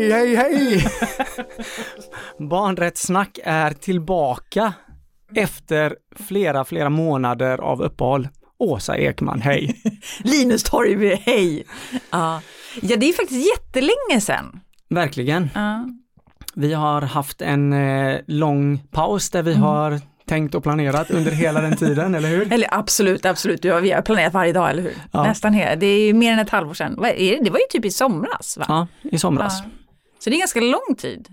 hej, hej, hej! Barnrättssnack är tillbaka efter flera, flera månader av uppehåll. Åsa Ekman, hej! Linus Torgby, hej! Ja. ja, det är faktiskt jättelänge sedan. Verkligen. Ja. Vi har haft en eh, lång paus där vi Mm. har tänkt och planerat under hela den tiden, eller hur? Eller absolut, absolut, ja, vi har planerat varje dag, eller hur? Ja. Nästan hela, det är mer än ett halvår sedan. Det var ju typ i somras, va? Ja, i somras. Ja. Så det är ganska lång tid.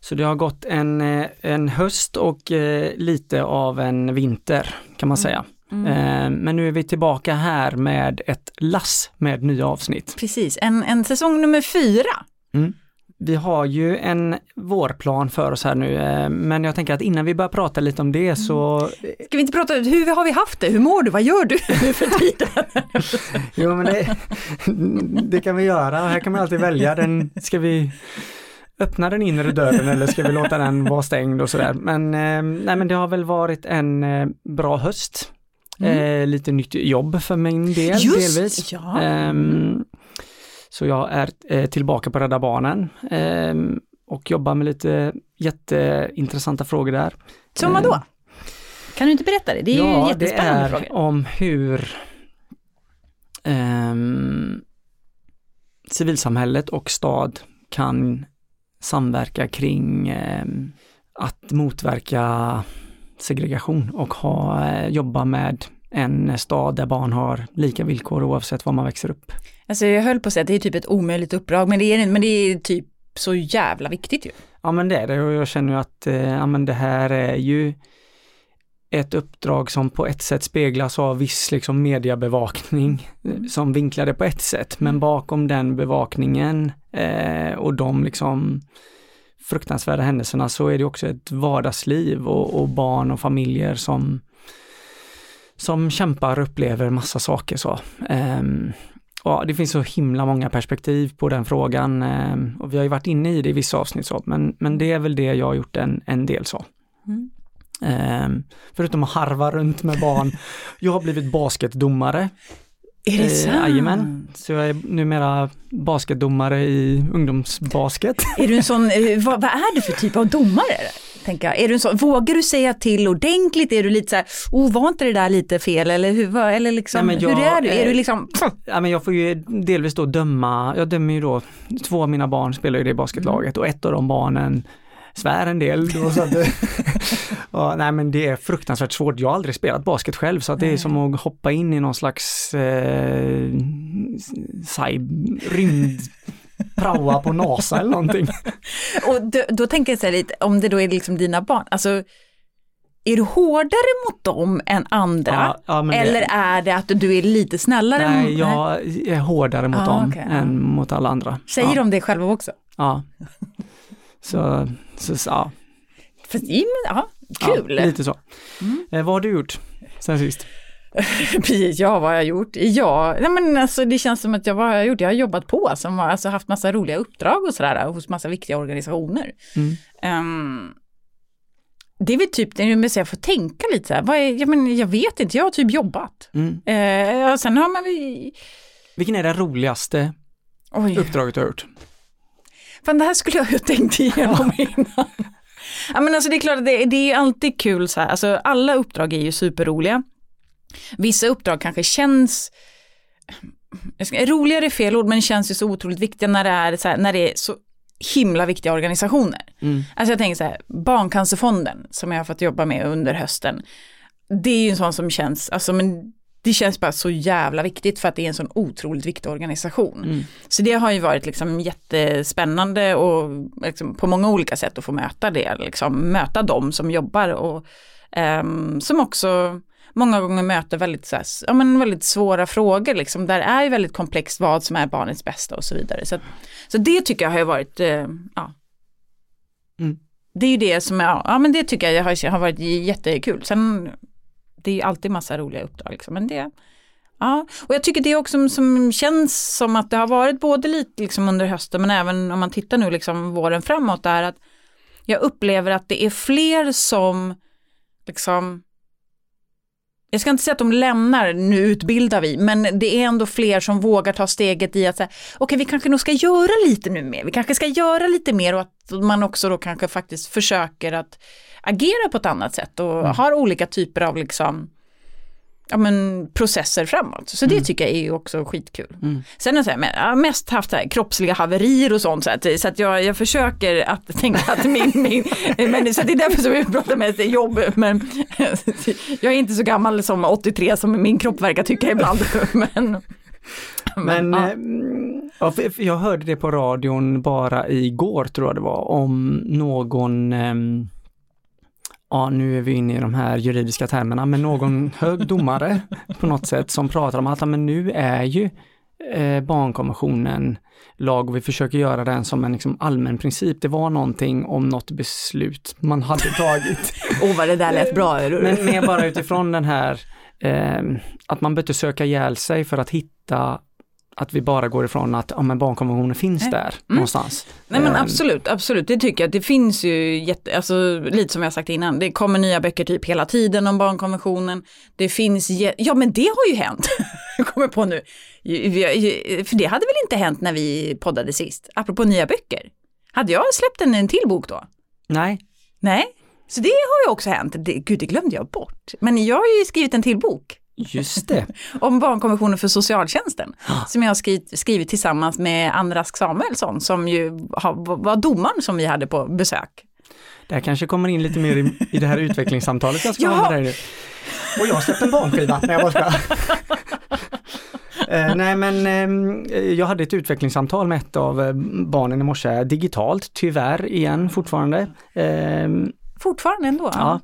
Så det har gått en, eh, en höst och eh, lite av en vinter kan man säga. Mm. Eh, Men nu är vi tillbaka här med ett lass med nya avsnitt. Precis, en, en säsong nummer fyra. Vi har ju en vårplan för oss här nu, eh, men jag tänker att innan vi börjar prata lite om det så, Ska vi inte prata, hur har vi haft det? Hur mår du? Vad gör du nu för tiden? jo men det, det kan vi göra och här kan man alltid välja, den, ska vi öppna den inre dörren eller ska vi låta den vara stängd och sådär. Men, eh, nej, men det har väl varit en eh, bra höst. Eh, lite nytt jobb för min del Just, delvis. ja. Ehm, så jag är eh, tillbaka på Rädda Barnen ehm, och jobbar med lite jätteintressanta frågor där. Som vadå? Kan du inte berätta det? Det är ju ja, jättespännande det är frågor. om hur ehm, civilsamhället och stad kan samverka kring ehm, att motverka segregation och ha, eh, jobba med en stad där barn har lika villkor oavsett var man växer upp. Alltså jag höll på att säga att det är typ ett omöjligt uppdrag, men det är, men det är typ så jävla viktigt ju. Ja men det är det och jag känner ju att eh, ja, men det här är ju ett uppdrag som på ett sätt speglas av viss liksom mediebevakning eh, som vinklar det på ett sätt men bakom den bevakningen eh, och de liksom fruktansvärda händelserna så är det också ett vardagsliv och, och barn och familjer som som kämpar och upplever massa saker så. Ehm, Ja, det finns så himla många perspektiv på den frågan eh, och vi har ju varit inne i det i vissa avsnitt så, men, men det är väl det jag har gjort en, en del så. Mm. Eh, förutom att harva runt med barn. Jag har blivit basketdomare. Är det Eh, sant? Jajamän, så jag är numera basketdomare i ungdomsbasket. Är du en sån, eh, vad, vad är du för typ av domare? Tänker jag. Är du en sån, vågar du säga till ordentligt? Är du lite så här, oh var inte det där lite fel? Eller hur, vad- eller liksom, Nej, jag hur är du? Är du liksom, Ja, men jag får ju delvis då döma, jag dömer ju då, två av mina barn spelar ju det basketlaget och ett av de barnen svär en del. Då, så att, ja, nej men det är fruktansvärt svårt, jag har aldrig spelat basket själv så att det är som att hoppa in i någon slags eh, cyb- rymdpraoa på NASA eller någonting. och då, då tänker jag så här lite, om det då är liksom dina barn, alltså är du hårdare mot dem än andra? Ja, ja, men det- Eller är det att du är lite snällare? Nej, mot- jag är hårdare mot Ah, dem ja. än mot alla andra. Säger ja, de det själva också? Ja. Så, så, så ja. Fast, ja, kul! Mm. Ja, lite så. Eh, vad har du gjort sen sist? Ja vad har jag gjort? Ja, nej men alltså det känns som att jag, vad har jag gjort? Jag har jobbat på, som har alltså haft massa roliga uppdrag och sådär hos massa viktiga organisationer. Mm. Ehm, det är väl typ, det med att jag får tänka lite så här, vad är, ja, men jag vet inte, jag har typ jobbat. Mm. Ja, sen har man väl, Vilken är det roligaste oj, uppdraget du har gjort? Fan det här skulle jag ju tänkt igenom innan. Ja men alltså det är klart att det, det är alltid kul så här, alltså alla uppdrag är ju superroliga. Vissa uppdrag kanske känns, ska, roligare är fel ord men känns ju så otroligt viktiga när det är så, här, när det är så himla viktiga organisationer. Mm. Alltså jag tänker så här, Barncancerfonden som jag har fått jobba med under hösten. Det är ju en sån som känns, alltså men det känns bara så jävla viktigt för att det är en sån otroligt viktig organisation. Mm. Så det har ju varit liksom jättespännande och liksom på många olika sätt att få möta det, liksom möta dem som jobbar och ehm, som också många gånger möter väldigt, så här, ja, men väldigt svåra frågor, liksom, där är ju väldigt komplext vad som är barnets bästa och så vidare. Så, att, så det tycker jag har ju varit, eh, ja. Mm. Det är ju det som, är, ja men det tycker jag har, har varit jättekul. Sen, det är ju alltid massa roliga uppdrag liksom, men det, Ja, och jag tycker det också som, känns som att det har varit både lite liksom under hösten men även om man tittar nu liksom våren framåt är att jag upplever att det är fler som liksom jag ska inte säga att de lämnar, nu utbildar vi, men det är ändå fler som vågar ta steget i att säga, okej okay, vi kanske nog ska göra lite nu mer, vi kanske ska göra lite mer och att man också då kanske faktiskt försöker att agera på ett annat sätt och mm. har olika typer av liksom ja, men, processer framåt. Så det mm. tycker jag är också skitkul. Mm. Sen det jag har mest haft här, kroppsliga haverier och sånt så att, så att jag, jag försöker att tänka att min, min men, så det är därför som vi pratar mest jobb. Men jag är inte så gammal som 83 som min kropp verkar tycka ibland. Men, men, men ja. Eh, ja, jag hörde det på radion bara igår tror jag det var om någon ehm, ja nu är vi inne i de här juridiska termerna, men någon hög domare på något sätt som pratar om att men nu är ju eh, barnkonventionen lag och vi försöker göra den som en liksom, allmän princip. Det var någonting om något beslut man hade tagit. Åh oh, vad det där lät bra. men mer bara utifrån den här eh, att man behöver söka ihjäl sig för att hitta att vi bara går ifrån att ja, men barnkonventionen finns Nej. där mm. någonstans. Nej men ehm. absolut, absolut, det tycker jag. Det finns ju jätte, alltså, lite som jag sagt innan, det kommer nya böcker typ hela tiden om barnkonventionen. Det finns, ja men det har ju hänt, jag kommer på nu. För det hade väl inte hänt när vi poddade sist, apropå nya böcker. Hade jag släppt en, en till bok då? Nej. Nej, så det har ju också hänt. Det, gud, det glömde jag bort. Men jag har ju skrivit en till bok. Just det. om barnkonventionen för socialtjänsten. som jag har skrivit, skrivit tillsammans med Ann Rask Samuelsson som ju var domaren som vi hade på besök. Det här kanske kommer in lite mer i, i det här utvecklingssamtalet jag ska ja. ha med dig nu. Och jag har släppt en barnskiva. Nej, jag bara eh, nej men eh, jag hade ett utvecklingssamtal med ett av eh, barnen i morse, digitalt tyvärr igen fortfarande. Eh, Fortfarande ändå? Ja.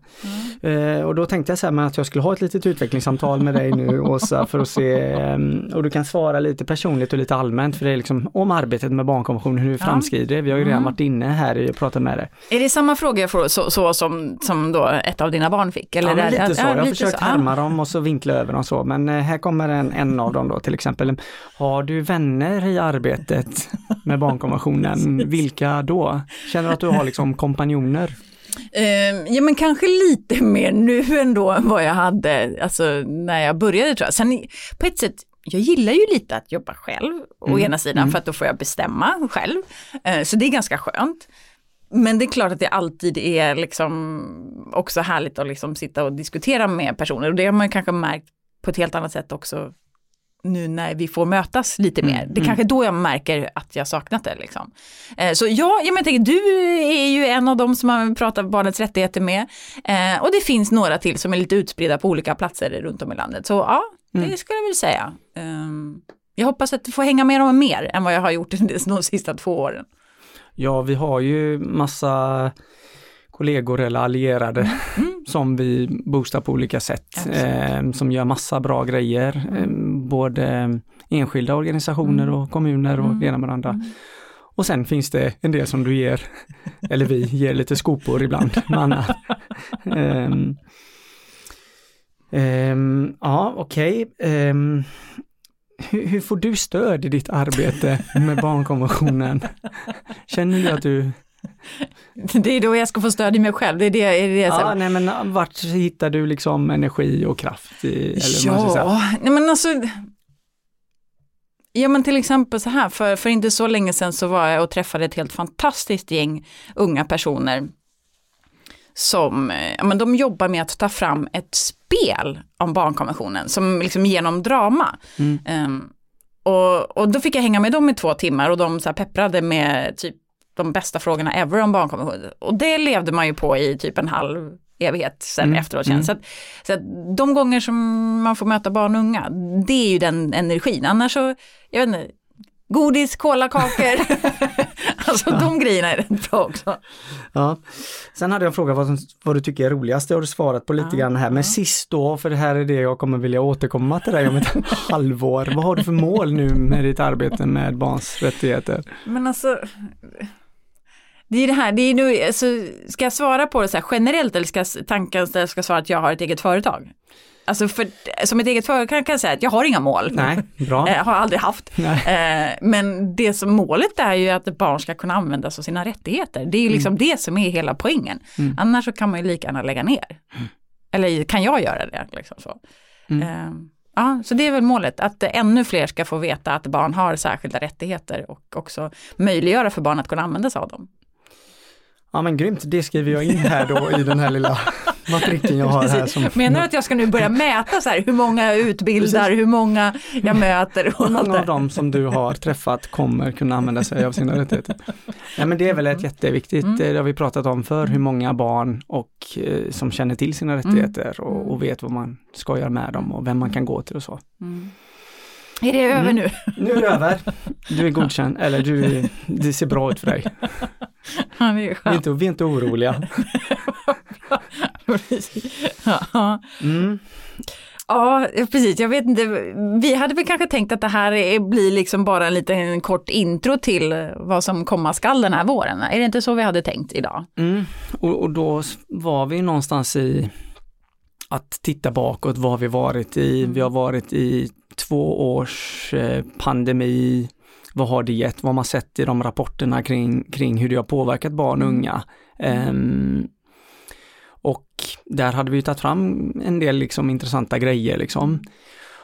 Mm. Eh, och då tänkte jag så här att jag skulle ha ett litet utvecklingssamtal med dig nu Åsa för att se, um, och du kan svara lite personligt och lite allmänt för det är liksom om arbetet med barnkonventionen, hur ja. framskrider. Vi har ju redan mm. varit inne här och pratat med dig. Är det samma fråga jag får så, så, som, som då ett av dina barn fick? Eller ja, lite så. jag har försökt härma dem och så vinkla över dem så, men eh, här kommer en, en av dem då till exempel. Har du vänner i arbetet med barnkonventionen? Vilka då? Känner du att du har liksom kompanjoner? Uh, ja men kanske lite mer nu ändå än vad jag hade alltså, när jag började tror jag. Sen på ett sätt, jag gillar ju lite att jobba själv mm. å ena sidan mm. för att då får jag bestämma själv. Uh, så det är ganska skönt. Men det är klart att det alltid är liksom också härligt att liksom sitta och diskutera med personer och det har man kanske märkt på ett helt annat sätt också nu när vi får mötas lite mer. Mm, det är kanske då jag märker att jag saknat det. Liksom. Eh, så ja, jag tänker, du är ju en av dem som man pratar barnets rättigheter med. Eh, och det finns några till som är lite utspridda på olika platser runt om i landet. Så ja, det mm. skulle jag vilja säga. Eh, jag hoppas att du får hänga med dem mer än vad jag har gjort de sista två åren. Ja, vi har ju massa kollegor eller allierade mm. som vi boostar på olika sätt. Eh, som gör massa bra grejer, mm. eh, både enskilda organisationer mm. och kommuner och mm. det ena med det andra. Mm. Och sen finns det en del som du ger, eller vi ger lite skopor ibland. um, um, ja, okej. Okay. Um, ehm, hur, hur, får du stöd i ditt arbete med barnkonventionen? Känner du att du Det är då jag ska få stöd i mig själv. Det är det, är det ja, nej men vart hittar du liksom energi och kraft? I, eller ja, nej men alltså Ja men till exempel så här, för, för inte så länge sedan så var jag och träffade ett helt fantastiskt gäng unga personer som, ja men de jobbar med att ta fram ett spel om barnkonventionen som liksom genom drama. Mm. Um, och, och då fick jag hänga med dem i två timmar och de så pepprade med typ de bästa frågorna ever om barnkonventionen. Och det levde man ju på i typ en halv evighet sen mm. efteråt. Mm. Så, att, så att de gånger som man får möta barn och unga, det är ju den energin. Annars så, jag vet inte, godis, kolakakor. alltså ja. de grejerna är rätt bra också. Ja. Sen hade jag en fråga vad, vad du tycker är roligast, det har du svarat på lite ja. grann här. Men sist då, för det här är det jag kommer vilja återkomma till dig om ett halvår. Vad har du för mål nu med ditt arbete med barns rättigheter? Men alltså, det är det här, det är nu, alltså, ska jag svara på det så här generellt eller ska tanken jag ska svara att jag har ett eget företag? Alltså för, som ett eget företag kan jag säga att jag har inga mål. Nej, bra. Jag har aldrig haft. Eh, men det som målet är ju att barn ska kunna använda sig av sina rättigheter. Det är ju liksom mm. det som är hela poängen. Mm. Annars så kan man ju lika gärna lägga ner. Eller kan jag göra det? Liksom så. Mm. Eh, ja, så det är väl målet, att ännu fler ska få veta att barn har särskilda rättigheter och också möjliggöra för barn att kunna använda sig av dem. Ja men grymt, det skriver jag in här då i den här lilla matrikeln jag har här. Som... Menar du att jag ska nu börja mäta så här, hur många jag utbildar, Precis. hur många jag möter och det. av dem som du har träffat kommer kunna använda sig av sina rättigheter? Ja men det är väl ett jätteviktigt, Mm. det har vi pratat om för hur många barn och eh, som känner till sina Mm. rättigheter och, och vet vad man ska göra med dem och vem man kan gå till och så. Mm. Är det över Mm. nu? Nu är det över. Du är godkänd, eller du, det ser bra ut för dig. Ja, det är Vi är inte, vi är inte oroliga. Ja. Mm. Ja, precis. Jag vet inte. Vi hade väl kanske tänkt att det här är, blir liksom bara en liten kort intro till vad som komma skall den här våren. Är det inte så vi hade tänkt idag? Mm. Och, och då var vi någonstans i att titta bakåt, vad har vi varit i? Vi har varit i två års eh, pandemi. Vad har det gett? Vad har man sett i de rapporterna kring, kring hur det har påverkat barn och Mm. unga? Ehm, och där hade vi ju tagit fram en del liksom intressanta grejer liksom.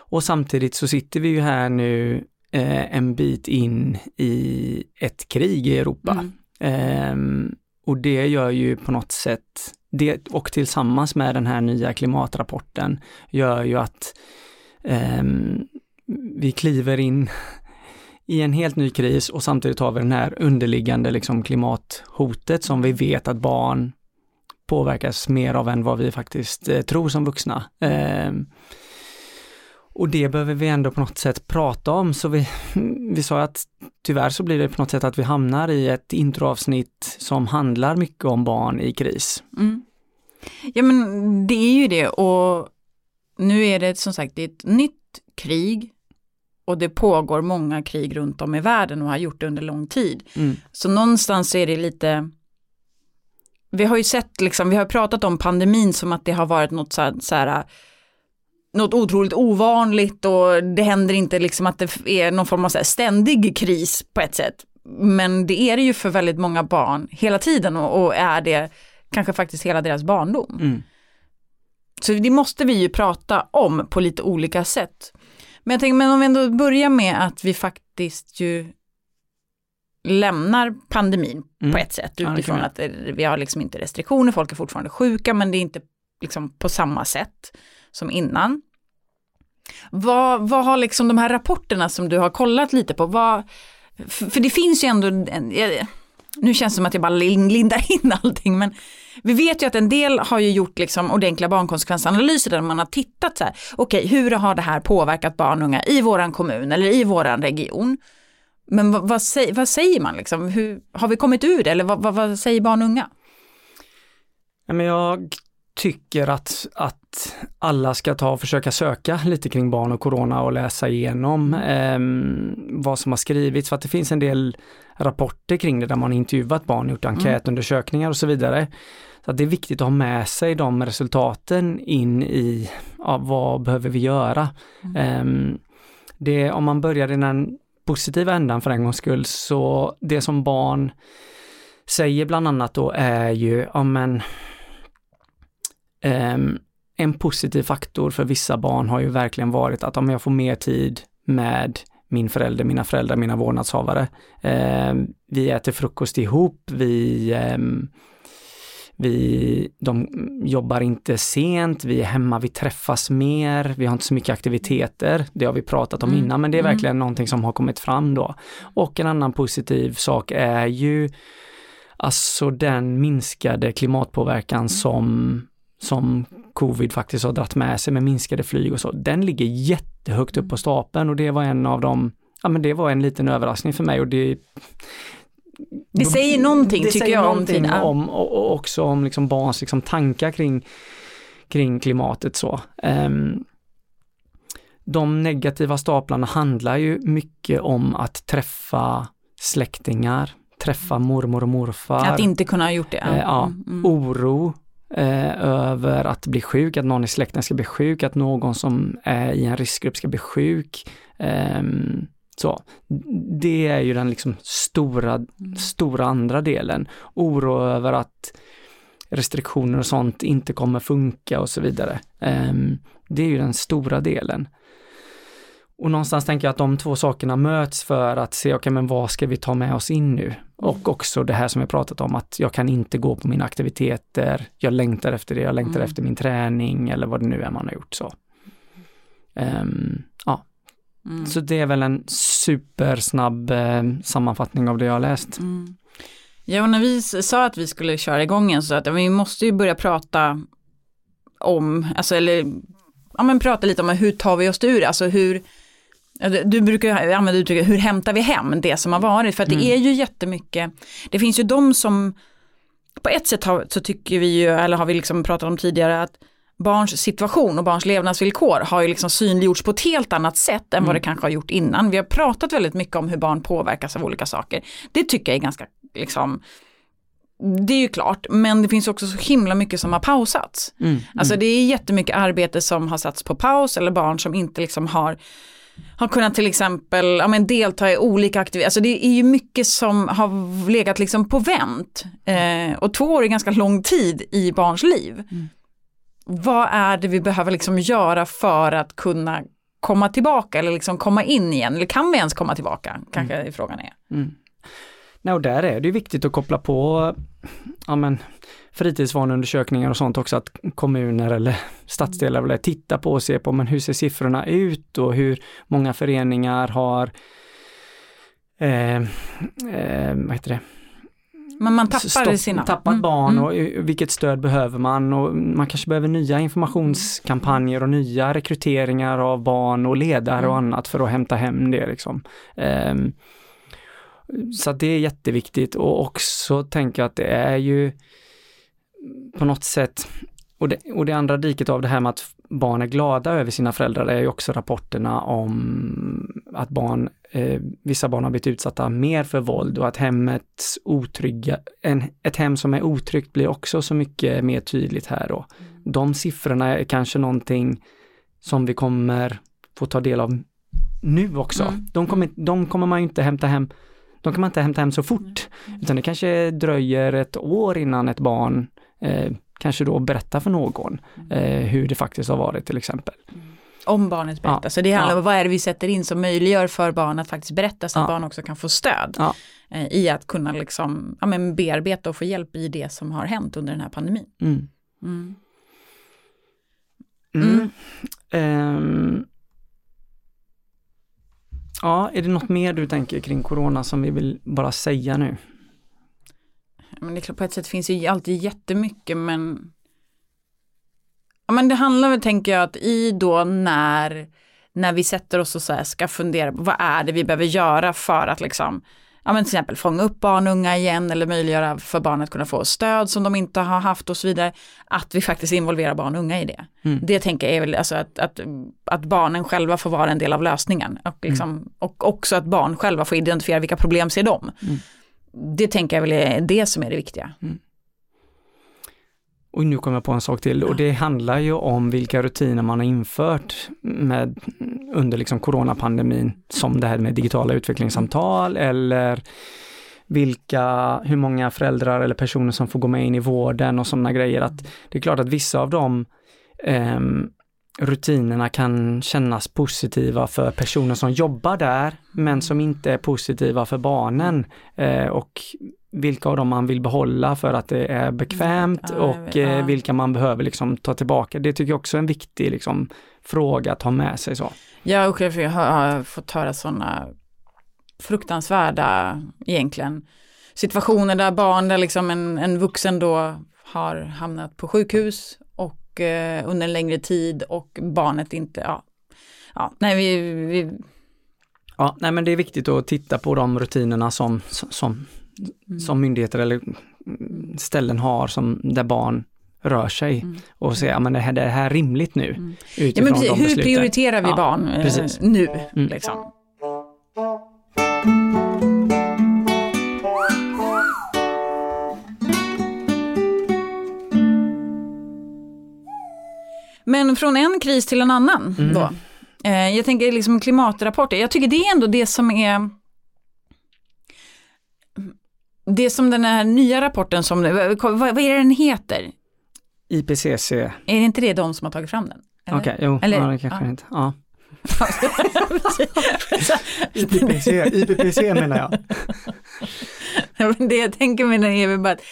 Och samtidigt så sitter vi ju här nu eh, en bit in i ett krig i Europa. Mm. Ehm, och det gör ju på något sätt, det och tillsammans med den här nya klimatrapporten gör ju att ehm, vi kliver in i en helt ny kris och samtidigt har vi den här underliggande liksom klimathotet som vi vet att barn påverkas mer av än vad vi faktiskt eh, tror som vuxna. Eh, och det behöver vi ändå på något sätt prata om, så vi, vi sa att tyvärr så blir det på något sätt att vi hamnar i ett introavsnitt som handlar mycket om barn i kris. Mm. Ja men det är ju det och nu är det som sagt ett nytt krig och det pågår många krig runt om i världen och har gjort det under lång tid. Mm. Så någonstans är det lite vi har ju sett liksom, vi har pratat om pandemin som att det har varit något så här, så här något otroligt ovanligt och det händer inte liksom att det är någon form av ständig kris på ett sätt. Men det är det ju för väldigt många barn hela tiden och, och är det kanske faktiskt hela deras barndom. Mm. Så det måste vi ju prata om på lite olika sätt. Men jag tänker, men om vi ändå börjar med att vi faktiskt ju lämnar pandemin Mm. på ett sätt Ja, utifrån att vi har liksom inte restriktioner, folk är fortfarande sjuka men det är inte liksom på samma sätt som innan. Vad, vad har liksom de här rapporterna som du har kollat lite på, vad, för, för det finns ju ändå, en, nu känns det som att jag bara lin- lindar in allting, men vi vet ju att en del har ju gjort liksom ordentliga barnkonsekvensanalyser där man har tittat så här, okej hur har det här påverkat barn och unga i våran kommun eller i våran region? Men vad, vad, säger, vad säger man liksom, hur, har vi kommit ur det eller vad, vad, vad säger barn och unga? Jag tycker att, att alla ska ta och försöka söka lite kring barn och corona och läsa igenom ehm, vad som har skrivits för att det finns en del rapporter kring det där man intervjuat barn, gjort enkätundersökningar och så vidare. Så det är viktigt att ha med sig de resultaten in i ja, vad behöver vi göra. Ehm, det, om man börjar i den positiva ändan för en gångs skull så det som barn säger bland annat då är ju, ja men en positiv faktor för vissa barn har ju verkligen varit att om jag får mer tid med min förälder, mina föräldrar, mina vårdnadshavare. Ehm, vi äter frukost ihop, vi, ehm, vi de jobbar inte sent, vi är hemma, vi träffas mer, vi har inte så mycket aktiviteter, det har vi pratat om Mm. innan, men det är Mm. verkligen någonting som har kommit fram då. Och en annan positiv sak är ju alltså den minskade klimatpåverkan som som covid faktiskt har dratt med sig med minskade flyg och så, den ligger jättehögt upp på stapeln och det var en av de, ja men det var en liten överraskning för mig och det Det säger någonting det tycker säger jag om Tina. om och, också om liksom barns liksom tankar kring, kring klimatet så. Ehm, de negativa staplarna handlar ju mycket om att träffa släktingar, träffa mormor och morfar. Att inte kunna ha gjort det. Eh, ja. Mm, mm. oro eh, över att bli sjuk, att någon i släkten ska bli sjuk, att någon som är i en riskgrupp ska bli sjuk. Ehm, så. Det är ju den liksom stora, stora andra delen. Oro över att restriktioner och sånt inte kommer funka och så vidare. Ehm, det är ju den stora delen. Och någonstans tänker jag att de två sakerna möts för att se, okej okay, men vad ska vi ta med oss in nu? Och också det här som jag pratat om att jag kan inte gå på mina aktiviteter, jag längtar efter det, jag längtar mm. efter min träning eller vad det nu är man har gjort så. Um, ja. Mm. Så det är väl en supersnabb eh, sammanfattning av det jag har läst. Mm. Ja, och när vi sa att vi skulle köra igång en så att vi måste ju börja prata om, alltså eller, ja men prata lite om hur tar vi oss ur alltså hur, du brukar använda uttrycket hur hämtar vi hem det som har varit? För att mm. det är ju jättemycket, det finns ju de som, på ett sätt har, så tycker vi ju, eller har vi liksom pratat om tidigare, att barns situation och barns levnadsvillkor har ju liksom synliggjorts på ett helt annat sätt än mm. vad det kanske har gjort innan. Vi har pratat väldigt mycket om hur barn påverkas av olika saker. Det tycker jag är ganska, liksom, det är ju klart, men det finns också så himla mycket som har pausats. Mm. Alltså mm. det är jättemycket arbete som har satts på paus eller barn som inte liksom har har kunnat till exempel ja, men delta i olika aktiviteter. Alltså det är ju mycket som har legat liksom på vänt. Eh, och två år är ganska lång tid i barns liv. Mm. Vad är det vi behöver liksom göra för att kunna komma tillbaka eller liksom komma in igen? Eller kan vi ens komma tillbaka? Kanske mm. frågan är. Mm. Nej, och där är det viktigt att koppla på ja, men, fritidsvaneundersökningar och sånt också, att kommuner eller stadsdelar eller titta på och se på men hur ser siffrorna ut och hur många föreningar har eh, eh, vad heter det? Men man tappar Stopp, sina... Tappat mm. barn och mm. vilket stöd behöver man och man kanske behöver nya informationskampanjer och nya rekryteringar av barn och ledare mm. och annat för att hämta hem det liksom. Um, så det är jätteviktigt och också tänka att det är ju på något sätt, och det, och det andra diket av det här med att barn är glada över sina föräldrar är ju också rapporterna om att barn, eh, vissa barn har blivit utsatta mer för våld och att hemmets otrygga, en, ett hem som är otryggt blir också så mycket mer tydligt här då. Mm. De siffrorna är kanske någonting som vi kommer få ta del av nu också. Mm. De, kommer, de kommer man inte hämta hem de kan man inte hämta hem så fort, mm. utan det kanske dröjer ett år innan ett barn eh, kanske då berättar för någon mm. eh, hur det faktiskt har varit till exempel. Mm. Om barnet berättar, ja. så det handlar om vad är det vi sätter in som möjliggör för barn att faktiskt berätta så att ja. barn också kan få stöd eh, i att kunna liksom, ja, men bearbeta och få hjälp i det som har hänt under den här pandemin. Mm. Mm. Um, ja, är det något mer du tänker kring corona som vi vill bara säga nu? Men det är klart på ett sätt finns ju alltid jättemycket men Ja men det handlar väl tänker jag att i då när när vi sätter oss och så ska fundera på vad är det vi behöver göra för att liksom ja men till exempel fånga upp barn och unga igen eller möjliggöra för barn att kunna få stöd som de inte har haft och så vidare. Att vi faktiskt involverar barn och unga i det. Mm. Det tänker jag är väl alltså att, att, att barnen själva får vara en del av lösningen och, liksom, mm. och också att barn själva får identifiera vilka problem ser de. Mm det tänker jag väl är det som är det viktiga. Mm. Och nu kommer jag på en sak till och det handlar ju om vilka rutiner man har infört med, under liksom coronapandemin, som det här med digitala utvecklingssamtal eller vilka, hur många föräldrar eller personer som får gå med in i vården och sådana grejer. Att det är klart att vissa av dem um, rutinerna kan kännas positiva för personer som jobbar där, men som inte är positiva för barnen. Eh, och vilka av dem man vill behålla för att det är bekvämt och eh, vilka man behöver liksom ta tillbaka. Det tycker jag också är en viktig liksom, fråga att ha med sig. så. Ja, och jag har fått höra sådana fruktansvärda egentligen situationer där barn, där liksom en, en vuxen då har hamnat på sjukhus eh, under en längre tid och barnet inte, ja, ja nej vi, vi... Ja, nej men det är viktigt att titta på de rutinerna som, som, mm. som myndigheter eller ställen har som där barn rör sig mm. och säga, men det här, det här är rimligt nu. Mm. Ja, men precis, hur besluten. prioriterar vi ja, barn eh, nu? Mm. Liksom? Men från en kris till en annan mm. då. Eh, jag tänker liksom klimatrapporter, jag tycker det är ändå det som är det som den här nya rapporten som, vad, vad är det den heter? IPCC. Är det inte det de som har tagit fram den? Okej, okay, jo, Eller, ja, det kanske ja. inte. Ja. IPPC, IPPC menar jag. det jag tänker med den är väl bara att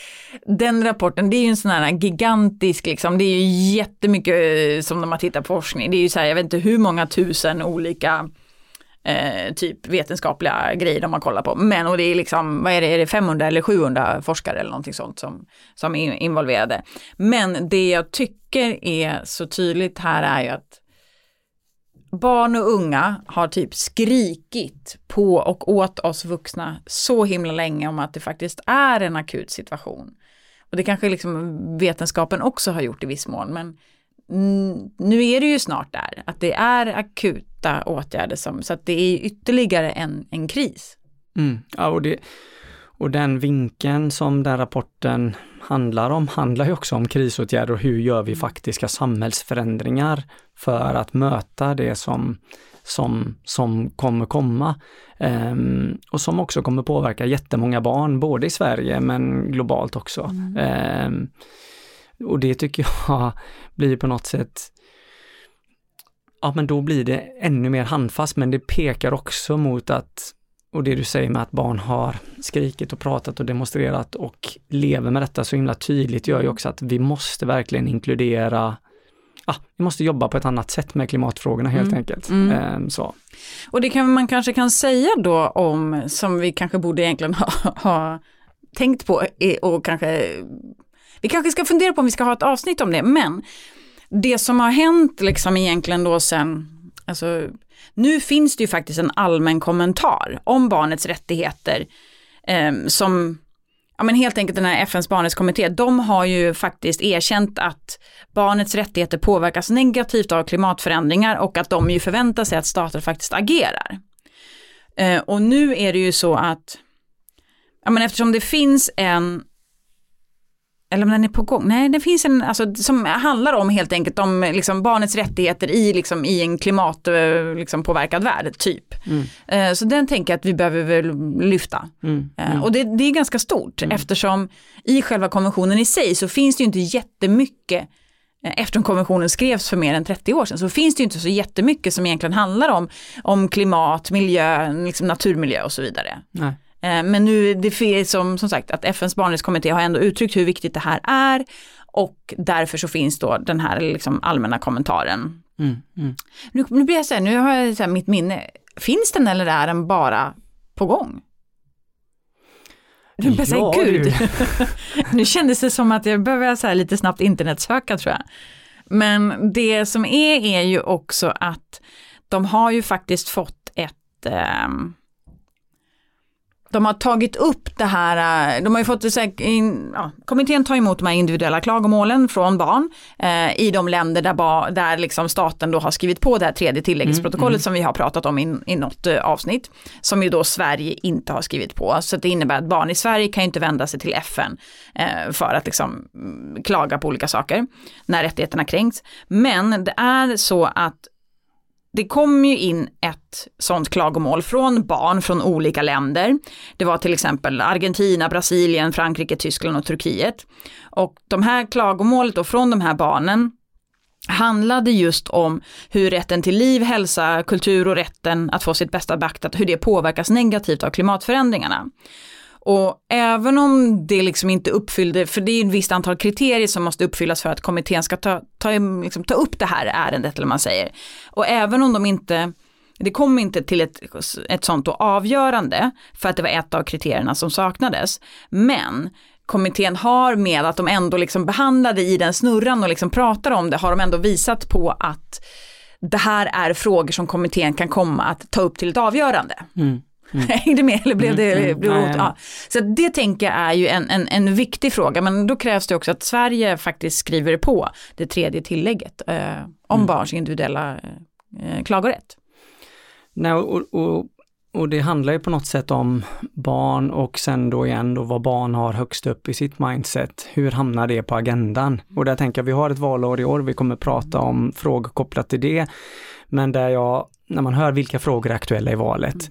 den rapporten, det är ju en sån här gigantisk, liksom, det är ju jättemycket eh, som de har tittat på forskning, det är ju så här, jag vet inte hur många tusen olika eh, typ vetenskapliga grejer de har kollat på. Men och det är liksom, vad är det, är det 500 eller 700 forskare eller någonting sånt som, som är involverade. Men det jag tycker är så tydligt här är ju att barn och unga har typ skrikit på och åt oss vuxna så himla länge om att det faktiskt är en akut situation. Och det kanske liksom vetenskapen också har gjort i viss mån, men nu är det ju snart där, att det är akuta åtgärder som, så att det är ytterligare en, en kris. Mm. Ja, och, det, och den vinkeln som den rapporten handlar om, handlar ju också om krisåtgärder och hur gör vi faktiska samhällsförändringar för att möta det som, som, som kommer komma. Um, och som också kommer påverka jättemånga barn, både i Sverige men globalt också. Mm. Um, och det tycker jag blir på något sätt Ja men då blir det ännu mer handfast men det pekar också mot att och det du säger med att barn har skrikit och pratat och demonstrerat och lever med detta så himla tydligt gör ju också att vi måste verkligen inkludera ah, vi måste jobba på ett annat sätt med klimatfrågorna helt mm. enkelt. Mm. Ehm, så. Och det kan man kanske kan säga då om, som vi kanske borde egentligen ha, ha tänkt på och kanske, vi kanske ska fundera på om vi ska ha ett avsnitt om det, men det som har hänt liksom egentligen då sen, alltså nu finns det ju faktiskt en allmän kommentar om barnets rättigheter eh, som Ja men helt enkelt den här FNs barnrättskommitté, de har ju faktiskt erkänt att barnets rättigheter påverkas negativt av klimatförändringar och att de ju förväntar sig att stater faktiskt agerar. Eh, och nu är det ju så att, ja men eftersom det finns en eller om den är på gång, nej det finns en, alltså, som handlar om helt enkelt om liksom, barnets rättigheter i, liksom, i en klimatpåverkad liksom, värld, typ. Mm. Eh, så den tänker jag att vi behöver väl lyfta. Mm. Eh, mm. och det, det, är ganska stort mm. eftersom i själva konventionen i sig så finns det ju inte jättemycket eh, Eftersom konventionen skrevs för mer än 30 år sedan så finns det ju inte så jättemycket som egentligen handlar om, om klimat, miljö, liksom naturmiljö och så vidare. Nej. Eh, men nu, det är som, som sagt att FNs barnrättskommitté har ändå uttryckt hur viktigt det här är och därför så finns då den här liksom allmänna kommentaren. Mm, mm. Nu, nu blir jag så här, nu har jag så här, mitt minne, finns den eller är den bara på gång? Du bara ja, gud, nu kändes det som att jag behöver så här lite snabbt internetsöka tror jag. Men det som är är ju också att de har ju faktiskt fått ett eh, de har tagit upp det här, äh, de har ju fått, in, ja, kommittén tar emot de här individuella klagomålen från barn eh, i de länder där, ba, där liksom staten då har skrivit på det här tredje tilläggsprotokollet mm, mm. som vi har pratat om i, i något eh, avsnitt, som ju då Sverige inte har skrivit på. Så det innebär att barn i Sverige kan ju inte vända sig till FN eh, för att liksom mm, klaga på olika saker när rättigheterna kränks. Men det är så att det kom ju in ett sånt klagomål från barn från olika länder. Det var till exempel Argentina, Brasilien, Frankrike, Tyskland och Turkiet. Och de här klagomålet då från de här barnen handlade just om hur rätten till liv, hälsa, kultur och rätten att få sitt bästa beaktat, hur det påverkas negativt av klimatförändringarna. Och även om det liksom inte uppfyllde, för det är ett visst antal kriterier som måste uppfyllas för att kommittén ska ta, ta, liksom, ta upp det här ärendet, eller man säger. Och även om de inte, det kom inte till ett, ett sånt avgörande, för att det var ett av kriterierna som saknades. Men kommittén har med att de ändå liksom behandlade i den snurran och liksom pratar om det, har de ändå visat på att det här är frågor som kommittén kan komma att ta upp till ett avgörande. Mm. Mm. Hängde med eller blev det? Mm. Blev mm. ja. Så det tänker jag är ju en, en, en viktig fråga men då krävs det också att Sverige faktiskt skriver på det tredje tillägget eh, om mm. barns individuella eh, klagorätt. Nej, och, och, och det handlar ju på något sätt om barn och sen då igen då vad barn har högst upp i sitt mindset. Hur hamnar det på agendan? Och där tänker jag, vi har ett valår i år, vi kommer prata om frågor kopplat till det. Men där jag när man hör vilka frågor är aktuella i valet. Mm.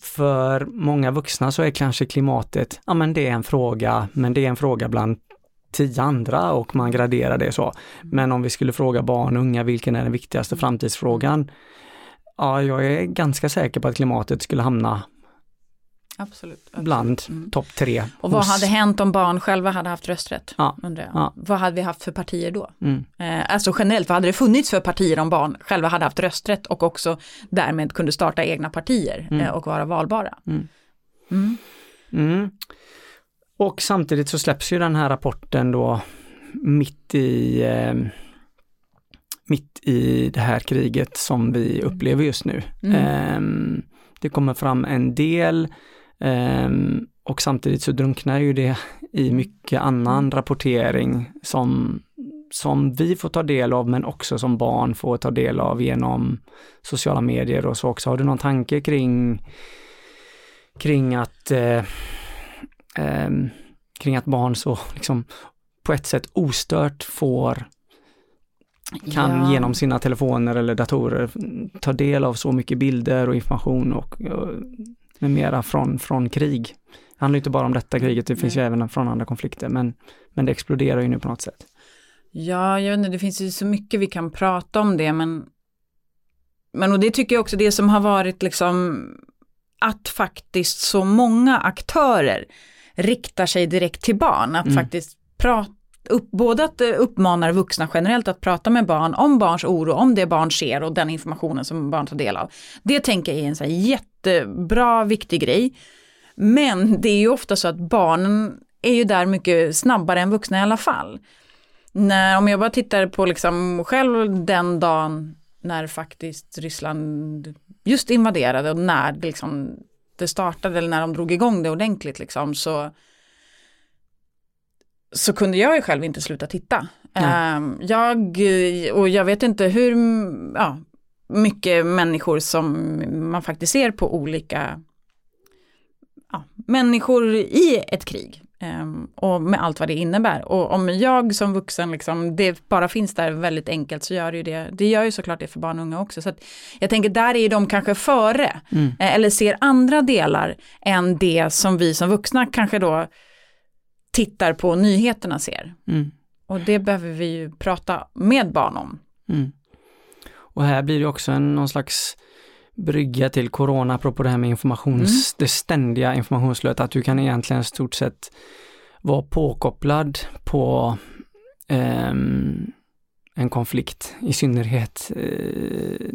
För många vuxna så är kanske klimatet, ja men det är en fråga, men det är en fråga bland tio andra och man graderar det så. Men om vi skulle fråga barn och unga vilken är den viktigaste framtidsfrågan? Ja, jag är ganska säker på att klimatet skulle hamna Absolut. absolut. bland Mm. topp tre. Och vad hos- hade hänt om barn själva hade haft rösträtt? Ja. Undrar. Ja. Vad hade vi haft för partier då? Mm. Eh, alltså generellt, vad hade det funnits för partier om barn själva hade haft rösträtt och också därmed kunde starta egna partier Mm. eh, och vara valbara? Mm. Mm. Mm. Och samtidigt så släpps ju den här rapporten då mitt i eh, mitt i det här kriget som vi upplever just nu. Mm. Ehm, det kommer fram en del ehm, och samtidigt så drunknar ju det i mycket annan rapportering som, som vi får ta del av men också som barn får ta del av genom sociala medier och så också. Har du någon tanke kring kring att eh, ehm, kring att barn så liksom på ett sätt ostört får kan Ja. genom sina telefoner eller datorer ta del av så mycket bilder och information och, och med mera från, från krig. Det handlar inte bara om detta kriget, det finns ju även från andra konflikter, men, men det exploderar ju nu på något sätt. Ja, jag vet inte, det finns ju så mycket vi kan prata om det, men, men och det tycker jag också det som har varit liksom att faktiskt så många aktörer riktar sig direkt till barn, att Mm. faktiskt prata upp, både att eh, uppmanar vuxna generellt att prata med barn om barns oro, om det barn ser och den informationen som barn tar del av. Det tänker jag är en så här jättebra, viktig grej. Men det är ju ofta så att barnen är ju där mycket snabbare än vuxna i alla fall. När, om jag bara tittar på liksom själv den dagen när faktiskt Ryssland just invaderade och när det, liksom, det startade eller när de drog igång det ordentligt liksom, så, så kunde jag ju själv inte sluta titta. Ehm, jag, och jag vet inte hur ja, mycket människor som man faktiskt ser på olika ja, människor i ett krig. Ehm, och med allt vad det innebär. Och om jag som vuxen, liksom, det bara finns där väldigt enkelt så gör det ju det. Det gör ju såklart det för barn och unga också. Så jag tänker där är de kanske före. Mm. eh, Eller ser andra delar än det som vi som vuxna kanske då tittar på nyheterna ser. Mm. Och det behöver vi ju prata med barn om. Mm. Och här blir det också en, någon slags brygga till corona, apropå det här med informations, det ständiga informationsflödet, att du kan egentligen stort sett vara påkopplad på ehm, en konflikt, i synnerhet eh,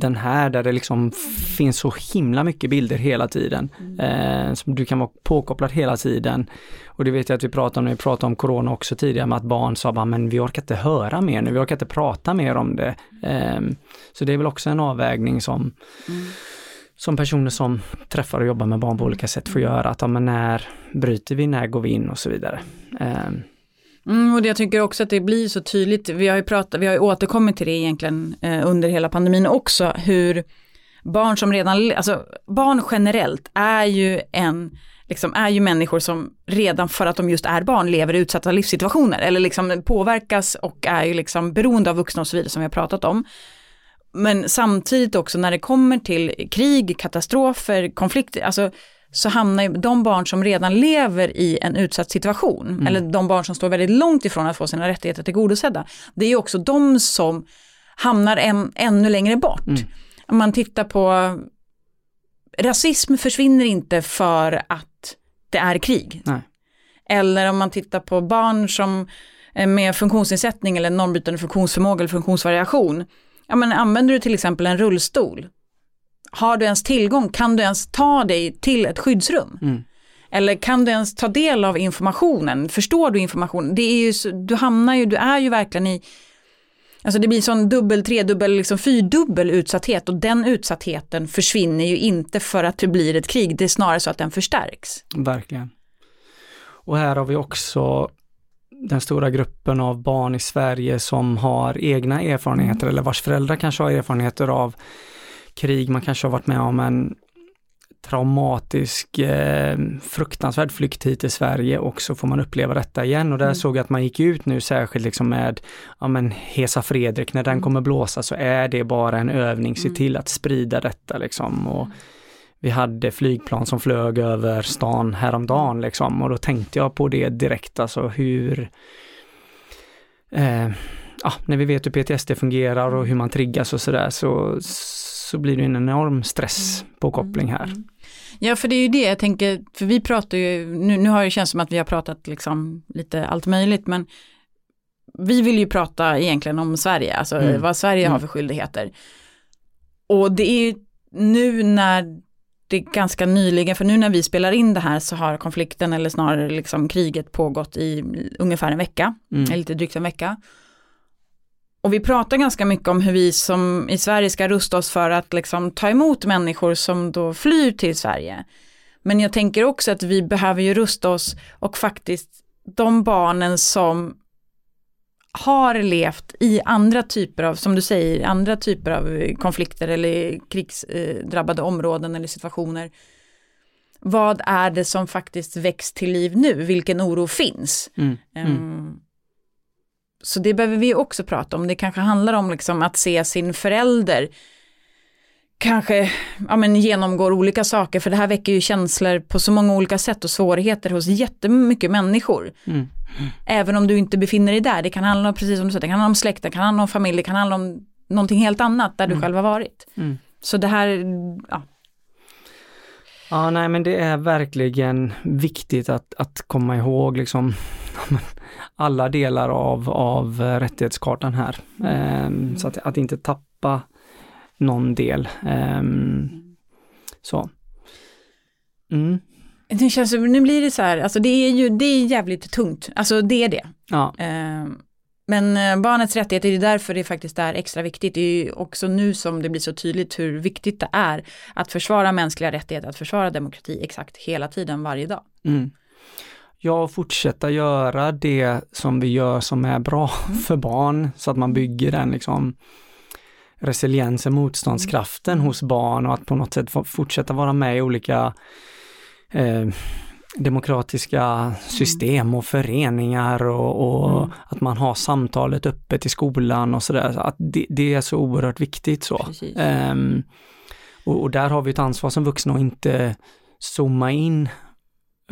den här där det liksom finns så himla mycket bilder hela tiden. Eh, som du kan vara påkopplad hela tiden. Och det vet jag att vi pratade om när vi pratade om corona också tidigare med att barn sa bara, men vi orkar inte höra mer nu, vi orkar inte prata mer om det. Ehm, så det är väl också en avvägning som, som personer som träffar och jobbar med barn på olika sätt får göra. Att ja, men när bryter vi, när går vi in och så vidare. Ehm, Mm, och jag tycker också att det blir så tydligt, vi har ju, pratat, vi har ju återkommit till det egentligen eh, under hela pandemin också, hur barn som redan, alltså barn generellt är ju en, liksom är ju människor som redan för att de just är barn lever i utsatta livssituationer eller liksom påverkas och är ju liksom beroende av vuxna och så vidare som vi har pratat om. Men samtidigt också när det kommer till krig, katastrofer, konflikter, alltså så hamnar ju de barn som redan lever i en utsatt situation, eller de barn som står väldigt långt ifrån att få sina rättigheter tillgodosedda, det är ju också de som hamnar en, ännu längre bort. Mm. Om man tittar på, rasism försvinner inte för att det är krig. Nej. Eller om man tittar på barn som eh, med funktionsnedsättning eller normbrytande funktionsförmåga eller funktionsvariation. Ja, men använder du till exempel en rullstol, har du ens tillgång, kan du ens ta dig till ett skyddsrum? Mm. Eller kan du ens ta del av informationen? Förstår du informationen? Det är ju, så- du hamnar ju, du är ju verkligen i, alltså det blir sån dubbel, tredubbel, liksom fyrdubbel utsatthet och den utsattheten försvinner ju inte för att det blir ett krig, det är snarare så att den förstärks. Verkligen. Och här har vi också den stora gruppen av barn i Sverige som har egna erfarenheter eller vars föräldrar kanske har erfarenheter av krig. Man kanske har varit med om en traumatisk, eh, fruktansvärd flykt hit till Sverige och så får man uppleva detta igen. Och där mm. såg jag att man gick ut nu särskilt liksom med, ja men Hesa Fredrik, när den mm. kommer blåsa så är det bara en övning, se mm. till att sprida detta liksom. Och vi hade flygplan som flög över stan häromdagen liksom. Och då tänkte jag på det direkt, alltså hur eh, ja, när vi vet hur PTSD fungerar och hur man triggas och sådär så, så blir det en enorm stress på koppling här. Ja, för det är ju det jag tänker, för vi pratar ju, nu, nu har det känts som att vi har pratat liksom lite allt möjligt, men vi vill ju prata egentligen om Sverige, alltså mm. vad Sverige mm. har för skyldigheter. Och det är ju nu när det är ganska nyligen, för nu när vi spelar in det här så har konflikten eller snarare liksom kriget pågått i ungefär en vecka, mm. eller lite drygt en vecka. Och vi pratar ganska mycket om hur vi som i Sverige ska rusta oss för att liksom ta emot människor som då flyr till Sverige. Men jag tänker också att vi behöver ju rusta oss och faktiskt de barnen som har levt i andra typer av, som du säger, andra typer av konflikter eller krigsdrabbade områden eller situationer. Vad är det som faktiskt väcks till liv nu? Vilken oro finns? Mm. Mm. Um, så det behöver vi också prata om. Det kanske handlar om liksom att se sin förälder kanske ja, men genomgår olika saker, för det här väcker ju känslor på så många olika sätt och svårigheter hos jättemycket människor. Mm. Även om du inte befinner dig där, det kan handla om, precis som du sa, det kan handla om släkt, det kan handla om familj, det kan handla om någonting helt annat där mm. du själv har varit. Mm. Så det här, ja. Ja, nej men det är verkligen viktigt att, att komma ihåg liksom alla delar av, av rättighetskartan här. Um, så att, att inte tappa någon del. Um, så. Mm. Det känns, nu blir det så här, alltså det är ju, det är jävligt tungt, alltså det är det. Ja. Um, men eh, barnets rättigheter, det är därför det faktiskt är extra viktigt. Det är ju också nu som det blir så tydligt hur viktigt det är att försvara mänskliga rättigheter, att försvara demokrati exakt hela tiden, varje dag. Mm. Ja, fortsätta göra det som vi gör som är bra mm. för barn så att man bygger den liksom resiliensen, motståndskraften mm. hos barn och att på något sätt fortsätta vara med i olika eh, demokratiska system och föreningar och, och mm. att man har samtalet öppet i skolan och sådär. Så att det, det, är så oerhört viktigt så. Um, och, och, där har vi ett ansvar som vuxna att inte zooma in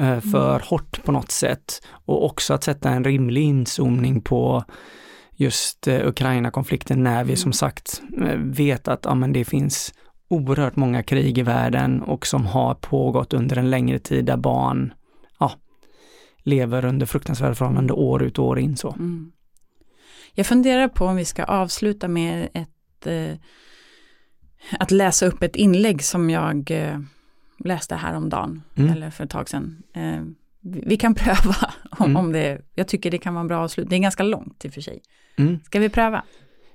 uh, för mm. hårt på något sätt och också att sätta en rimlig inzoomning på just uh, Ukraina-konflikten när vi mm. som sagt uh, vet att ja, men det finns oerhört många krig i världen och som har pågått under en längre tid där barn ja, lever under fruktansvärda förhållanden år ut och år in. Så. Mm. Jag funderar på om vi ska avsluta med ett eh, att läsa upp ett inlägg som jag eh, läste häromdagen, mm. eller för ett tag sedan. Eh, vi kan pröva om, mm. om det, jag tycker det kan vara en bra avslut. Det är ganska långt i och för sig. Mm. Ska vi pröva?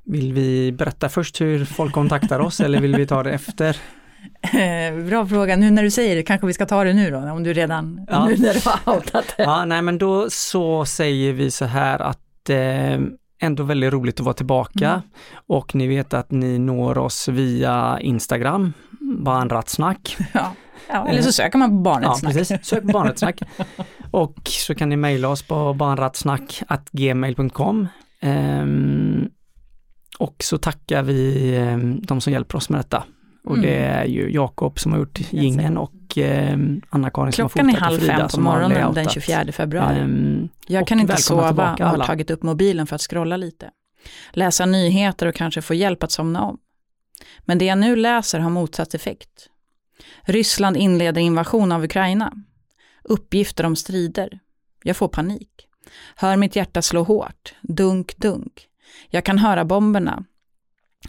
Vill vi berätta först hur folk kontaktar oss eller vill vi ta det efter? Bra fråga, nu när du säger det kanske vi ska ta det nu då, om du redan, ja. nu när du har outat det. Ja, nej men då så säger vi så här att eh, ändå väldigt roligt att vara tillbaka mm. och ni vet att ni når oss via Instagram, barnrattsnack. Ja. Ja, eller så söker man på Barnrättssnack. Ja, precis. Sök på Barnrättssnack. och så kan ni mejla oss på barnrattsnack.gmail.com. Um, ehm, och så tackar vi eh, de som hjälper oss med detta. Och mm. det är ju Jakob som har gjort gingen och eh, Anna-Karin som har fotat Klockan är halv fem på morgonen den 24 februari. Um, jag kan inte sova och har tagit upp mobilen för att scrolla lite. Läsa nyheter och kanske få hjälp att somna om. Men det jag nu läser har motsatt effekt. Ryssland inleder invasion av Ukraina. Uppgifter om strider. Jag får panik. Hör mitt hjärta slå hårt. Dunk, dunk. Jag kan höra bomberna.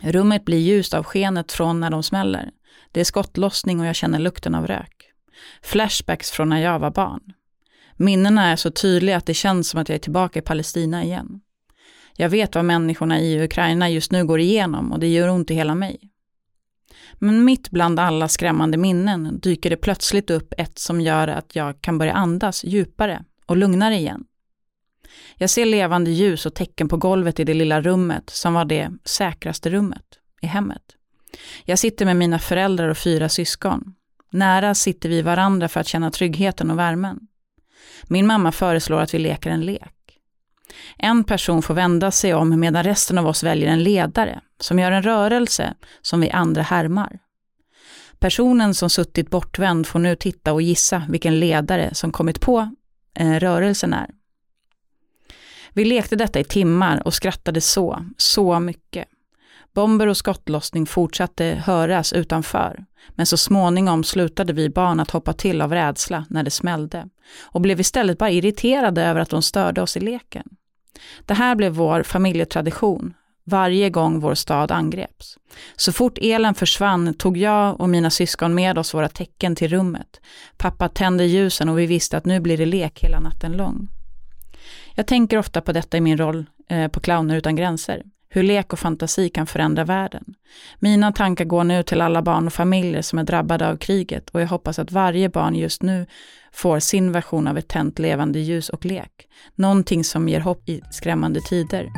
Rummet blir ljust av skenet från när de smäller. Det är skottlossning och jag känner lukten av rök. Flashbacks från när jag var barn. Minnena är så tydliga att det känns som att jag är tillbaka i Palestina igen. Jag vet vad människorna i Ukraina just nu går igenom och det gör ont i hela mig. Men mitt bland alla skrämmande minnen dyker det plötsligt upp ett som gör att jag kan börja andas djupare och lugnare igen. Jag ser levande ljus och tecken på golvet i det lilla rummet som var det säkraste rummet i hemmet. Jag sitter med mina föräldrar och fyra syskon. Nära sitter vi varandra för att känna tryggheten och värmen. Min mamma föreslår att vi leker en lek. En person får vända sig om medan resten av oss väljer en ledare som gör en rörelse som vi andra härmar. Personen som suttit bortvänd får nu titta och gissa vilken ledare som kommit på eh, rörelsen är. Vi lekte detta i timmar och skrattade så, så mycket. Bomber och skottlossning fortsatte höras utanför, men så småningom slutade vi barn att hoppa till av rädsla när det smällde och blev istället bara irriterade över att de störde oss i leken. Det här blev vår familjetradition, varje gång vår stad angreps. Så fort elen försvann tog jag och mina syskon med oss våra tecken till rummet. Pappa tände ljusen och vi visste att nu blir det lek hela natten lång. Jag tänker ofta på detta i min roll eh, på Clowner utan gränser. Hur lek och fantasi kan förändra världen. Mina tankar går nu till alla barn och familjer som är drabbade av kriget och jag hoppas att varje barn just nu får sin version av ett tänt levande ljus och lek. Någonting som ger hopp i skrämmande tider.